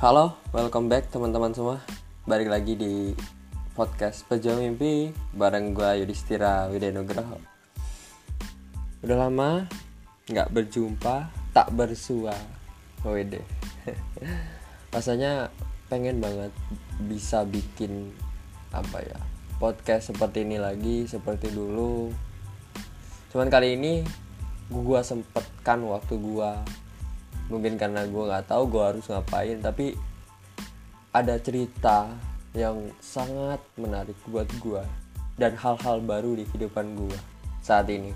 Halo, welcome back teman-teman semua. Balik lagi di podcast Pejuang Mimpi bareng gue Yudhistira Widenugraha. Udah lama nggak berjumpa, tak bersua. Wede. Rasanya pengen banget bisa bikin apa ya podcast seperti ini lagi seperti dulu. Cuman kali ini gue sempetkan waktu gue mungkin karena gue nggak tahu gue harus ngapain tapi ada cerita yang sangat menarik buat gue dan hal-hal baru di kehidupan gue saat ini.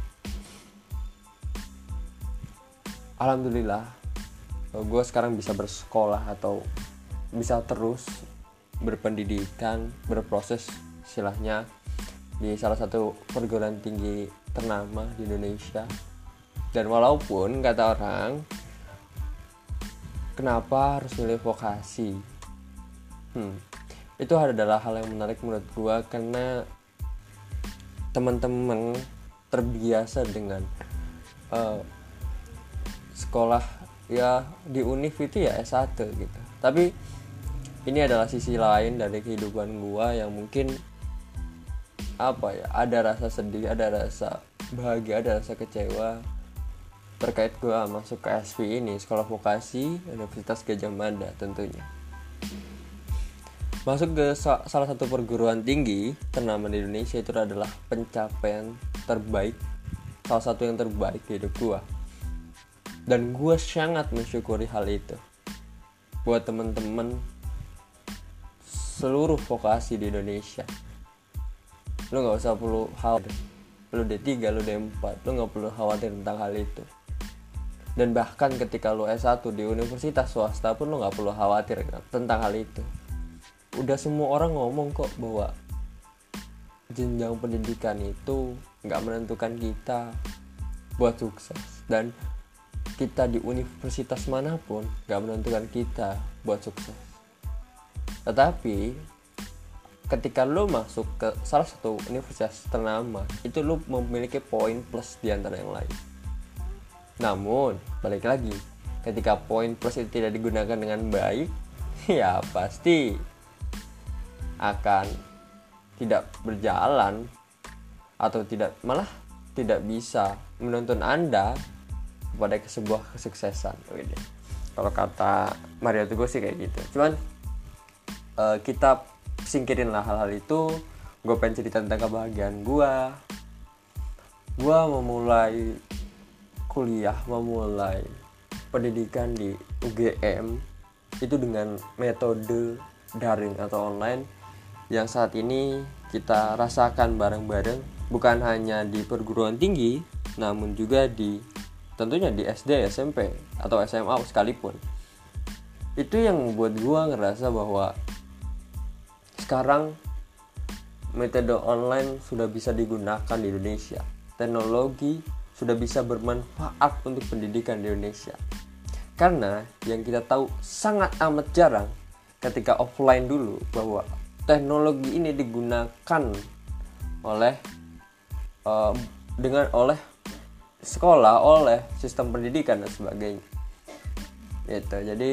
Alhamdulillah gue sekarang bisa bersekolah atau bisa terus berpendidikan berproses istilahnya di salah satu perguruan tinggi ternama di Indonesia. Dan walaupun kata orang kenapa harus milih vokasi? Hmm, itu adalah hal yang menarik menurut gue karena teman-teman terbiasa dengan uh, sekolah ya di univ itu ya S1 gitu. Tapi ini adalah sisi lain dari kehidupan gue yang mungkin apa ya ada rasa sedih ada rasa bahagia ada rasa kecewa terkait gue masuk ke SV ini sekolah vokasi Universitas Gajah Mada tentunya. Masuk ke salah satu perguruan tinggi ternama di Indonesia itu adalah pencapaian terbaik salah satu yang terbaik di hidup gue dan gue sangat mensyukuri hal itu. Buat temen-temen seluruh vokasi di Indonesia. Lu nggak usah perlu khawatir. Lu D3 lu D4 lu nggak perlu khawatir tentang hal itu dan bahkan ketika lo S1 di universitas swasta pun lo nggak perlu khawatir tentang hal itu. Udah semua orang ngomong kok bahwa jenjang pendidikan itu nggak menentukan kita buat sukses. Dan kita di universitas mana pun nggak menentukan kita buat sukses. Tetapi ketika lo masuk ke salah satu universitas ternama itu lo memiliki poin plus di antara yang lain namun, balik lagi, ketika poin plus itu tidak digunakan dengan baik, ya pasti akan tidak berjalan atau tidak malah tidak bisa menuntun Anda kepada sebuah kesuksesan. Kalau kata Mario Teguh sih kayak gitu. Cuman uh, kita singkirin lah hal-hal itu. Gue pengen cerita tentang kebahagiaan gue. Gue memulai kuliah memulai pendidikan di UGM itu dengan metode daring atau online yang saat ini kita rasakan bareng-bareng bukan hanya di perguruan tinggi namun juga di tentunya di SD, SMP atau SMA sekalipun. Itu yang membuat gua ngerasa bahwa sekarang metode online sudah bisa digunakan di Indonesia. Teknologi sudah bisa bermanfaat untuk pendidikan di Indonesia. Karena yang kita tahu sangat amat jarang ketika offline dulu bahwa teknologi ini digunakan oleh uh, dengan oleh sekolah, oleh sistem pendidikan dan sebagainya. Gitu. Jadi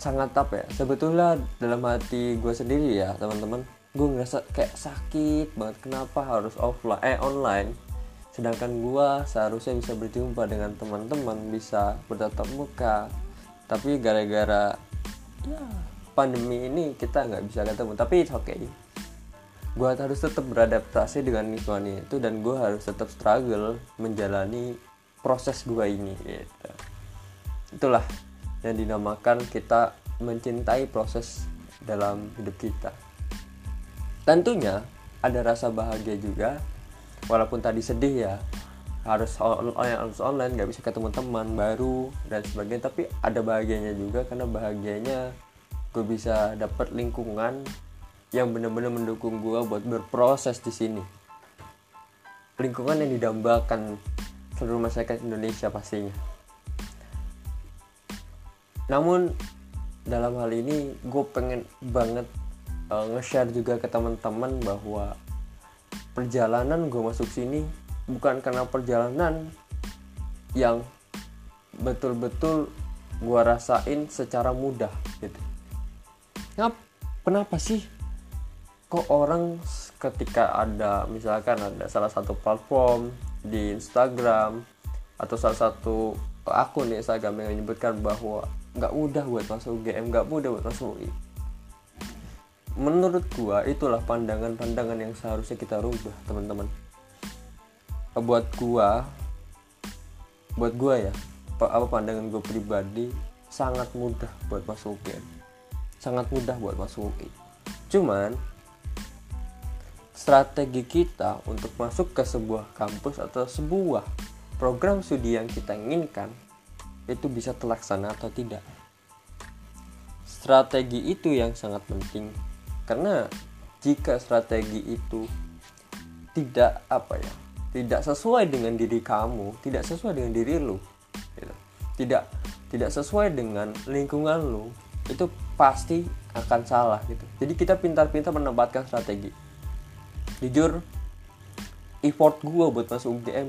sangat apa ya? Sebetulnya dalam hati gue sendiri ya teman-teman, gue ngerasa kayak sakit banget kenapa harus offline eh online sedangkan gua seharusnya bisa berjumpa dengan teman-teman bisa bertatap muka. Tapi gara-gara ya pandemi ini kita nggak bisa ketemu. Tapi it's okay. Gua harus tetap beradaptasi dengan lingkungan itu dan gua harus tetap struggle menjalani proses gua ini gitu. Itulah yang dinamakan kita mencintai proses dalam hidup kita. Tentunya ada rasa bahagia juga walaupun tadi sedih ya harus online harus online nggak bisa ketemu teman baru dan sebagainya. Tapi ada bahagianya juga karena bahagianya gue bisa dapat lingkungan yang benar-benar mendukung gue buat berproses di sini. Lingkungan yang didambakan seluruh masyarakat Indonesia pastinya. Namun dalam hal ini gue pengen banget uh, nge-share juga ke teman-teman bahwa perjalanan gue masuk sini bukan karena perjalanan yang betul-betul gue rasain secara mudah gitu. Ngap, kenapa sih kok orang ketika ada misalkan ada salah satu platform di Instagram atau salah satu akun di Instagram yang menyebutkan bahwa nggak mudah buat masuk UGM nggak mudah buat masuk UI menurut gua itulah pandangan-pandangan yang seharusnya kita rubah teman-teman. Buat gua buat gua ya apa pandangan gue pribadi sangat mudah buat masuk UGM sangat mudah buat masuk UI cuman strategi kita untuk masuk ke sebuah kampus atau sebuah program studi yang kita inginkan itu bisa terlaksana atau tidak. Strategi itu yang sangat penting karena jika strategi itu tidak apa ya tidak sesuai dengan diri kamu tidak sesuai dengan diri lu gitu. tidak tidak sesuai dengan lingkungan lu itu pasti akan salah gitu. Jadi kita pintar-pintar menempatkan strategi. Jujur effort gue buat masuk UGM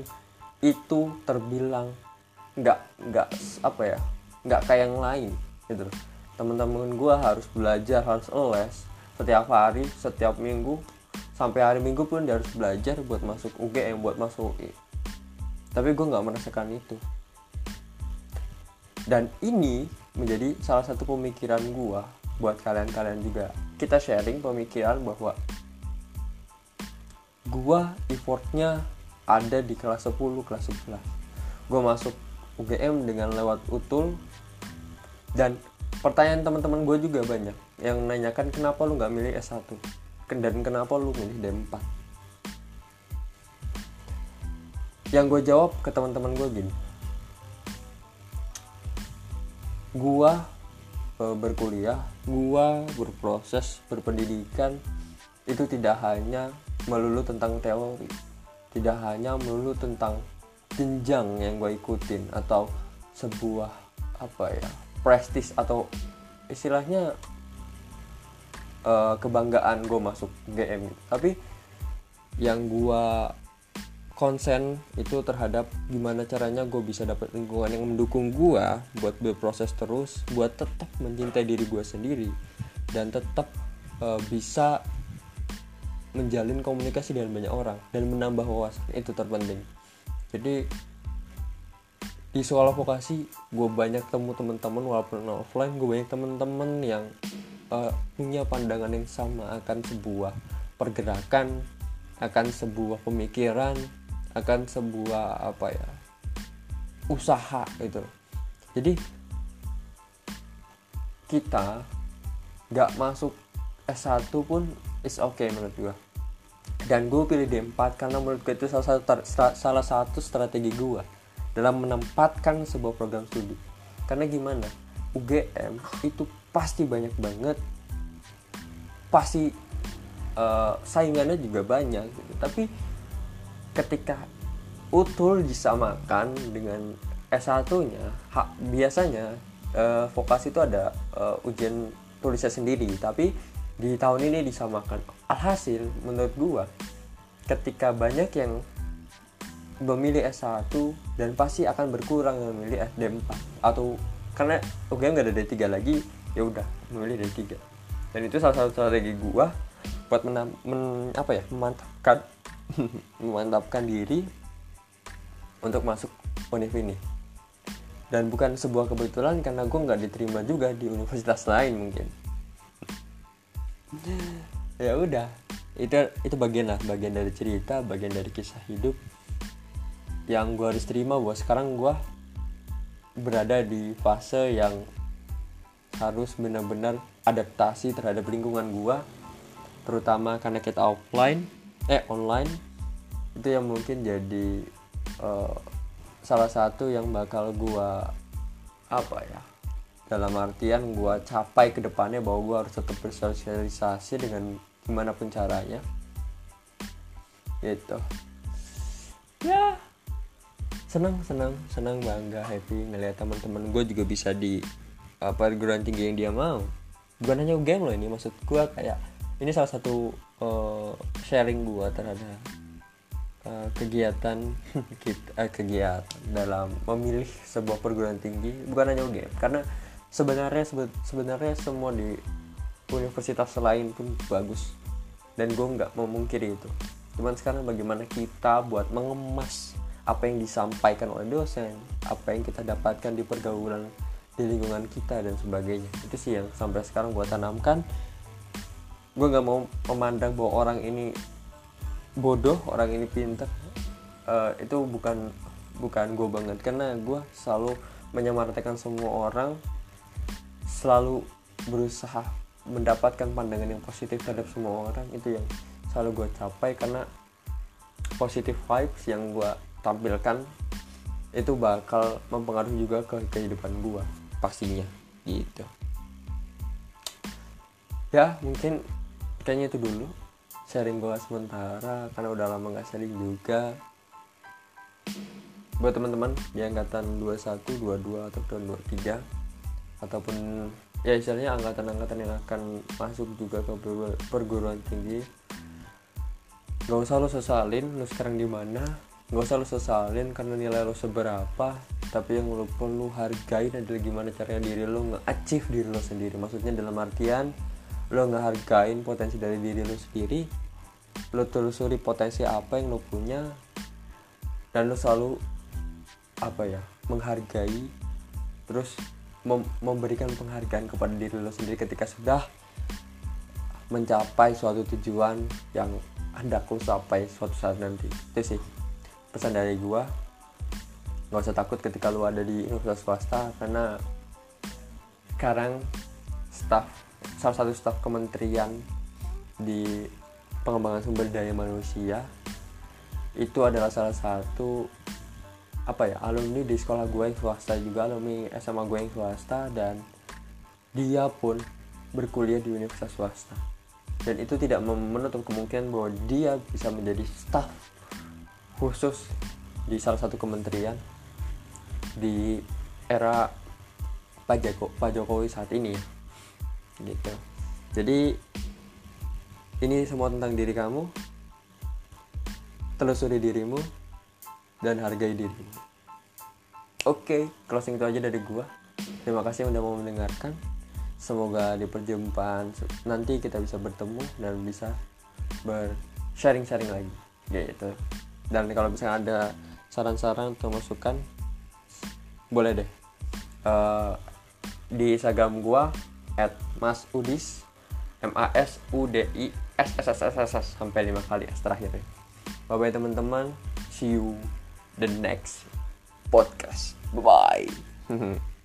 itu terbilang nggak nggak apa ya nggak kayak yang lain gitu. Teman-teman gue harus belajar harus les setiap hari setiap minggu sampai hari minggu pun dia harus belajar buat masuk UGM buat masuk UI tapi gue nggak merasakan itu. Dan ini menjadi salah satu pemikiran gua buat kalian-kalian juga. Kita sharing pemikiran bahwa gua effortnya ada di kelas 10 kelas 11 gua masuk UGM dengan lewat utul dan pertanyaan teman-teman gue juga banyak yang nanyakan kenapa lu nggak milih S1 dan kenapa lu milih D4 yang gue jawab ke teman-teman gue gini. Gua e, berkuliah, gua berproses berpendidikan itu tidak hanya melulu tentang teori, tidak hanya melulu tentang jenjang yang gue ikutin atau sebuah apa ya prestis atau istilahnya e, kebanggaan gue masuk GM tapi yang gue konsen itu terhadap gimana caranya gue bisa dapat lingkungan yang mendukung gue buat berproses terus buat tetap mencintai diri gue sendiri dan tetap uh, bisa menjalin komunikasi dengan banyak orang dan menambah wawasan. Itu terpenting. Jadi di sekolah vokasi gue banyak temu teman-teman walaupun offline gue banyak teman-teman yang uh, punya pandangan yang sama akan sebuah pergerakan akan sebuah pemikiran akan sebuah apa ya usaha gitu. Jadi kita nggak masuk S1 pun is okay menurut gue dan gue pilih D4 karena menurut gue itu salah satu salah satu strategi gue dalam menempatkan sebuah program studi. Karena gimana? UGM itu pasti banyak banget pasti uh, saingannya juga banyak gitu. tapi ketika utul disamakan dengan S1-nya biasanya uh, vokasi itu ada uh, ujian tulisnya sendiri. Tapi di tahun ini disamakan. Alhasil menurut gua ketika banyak yang memilih S1 dan pasti akan berkurang yang memilih SD4 atau karena UGM gak ada D3 lagi ya udah memilih D3 dan itu salah satu strategi gua buat menam, men, apa ya memantapkan memantapkan diri untuk masuk univ ini. Dan bukan sebuah kebetulan karena gue nggak diterima juga di universitas lain mungkin. Ya udah itu itu bagian lah bagian dari cerita bagian dari kisah hidup yang gue harus terima bahwa sekarang gue berada di fase yang harus benar-benar adaptasi terhadap lingkungan gue terutama karena kita offline eh online. Itu yang mungkin jadi uh, salah satu yang bakal gua apa ya dalam artian gua capai ke depannya bahwa gua harus tetap bersosialisasi dengan gimana pun caranya. Gitu. Ya senang senang senang bangga happy ngeliat teman-teman gue juga bisa di apa perguruan tinggi yang dia mau. Bukan hanya game loh ini maksud gue kayak ini salah satu uh, sharing gue terhadap uh, kegiatan kita uh, kegiatan dalam memilih sebuah perguruan tinggi bukan hanya UGM karena sebenarnya sebenarnya semua di universitas lain pun bagus. Dan gue nggak memungkiri itu. Cuman sekarang bagaimana kita buat mengemas apa yang disampaikan oleh dosen apa yang kita dapatkan di pergaulan di lingkungan kita dan sebagainya. Itu sih yang sampai sekarang gue tanamkan. Gue nggak mau memandang bahwa orang ini bodoh orang ini pinter. Uh, itu bukan bukan gue banget. Karena gue selalu menyamaratakan semua orang selalu berusaha mendapatkan pandangan yang positif terhadap semua orang. Itu yang selalu gue capai karena positif vibes yang gue tampilkan itu bakal mempengaruhi juga ke kehidupan gue pastinya. Gitu. Ya mungkin kayaknya itu dulu sharing gue sementara karena udah lama nggak sharing juga. Buat teman-teman di angkatan 21, 22 atau 23 ataupun ya istilahnya angkatan-angkatan yang akan masuk juga ke perguruan tinggi nggak usah lo sesalin lo sekarang di mana nggak usah lo sesalin karena nilai lo seberapa tapi yang lo perlu hargain adalah gimana caranya diri lo nge-achieve diri lo sendiri. Maksudnya dalam artian lo ngehargain potensi dari diri lo sendiri lo telusuri potensi apa yang lo punya dan lo selalu apa ya menghargai terus mem memberikan penghargaan kepada diri lo sendiri ketika sudah mencapai suatu tujuan yang hendak lo capai suatu saat nanti. Itu sih pesan dari gua nggak usah takut ketika lu ada di universitas swasta karena sekarang staff salah satu staff kementerian di pengembangan sumber daya manusia itu adalah salah satu apa ya alumni di sekolah gue yang swasta juga alumni SMA gue yang swasta dan dia pun berkuliah di universitas swasta. Dan itu tidak menutup kemungkinan bahwa dia bisa menjadi staff khusus di salah satu kementerian di era Pak Joko Pak Jokowi saat ini gitu. Jadi ini semua tentang diri kamu telusuri dirimu dan hargai dirimu. Oke closing itu aja dari gua. Terima kasih udah mau mendengarkan. Semoga di perjumpaan nanti kita bisa bertemu dan bisa bersharing-sharing lagi gitu dan kalau misalnya ada saran-saran atau masukan boleh deh. Uh, di Instagram gua at mas udis m a s u d i s s s s s, sampai lima kali s terakhir ya. Bye bye teman-teman. See you the next podcast. Bye bye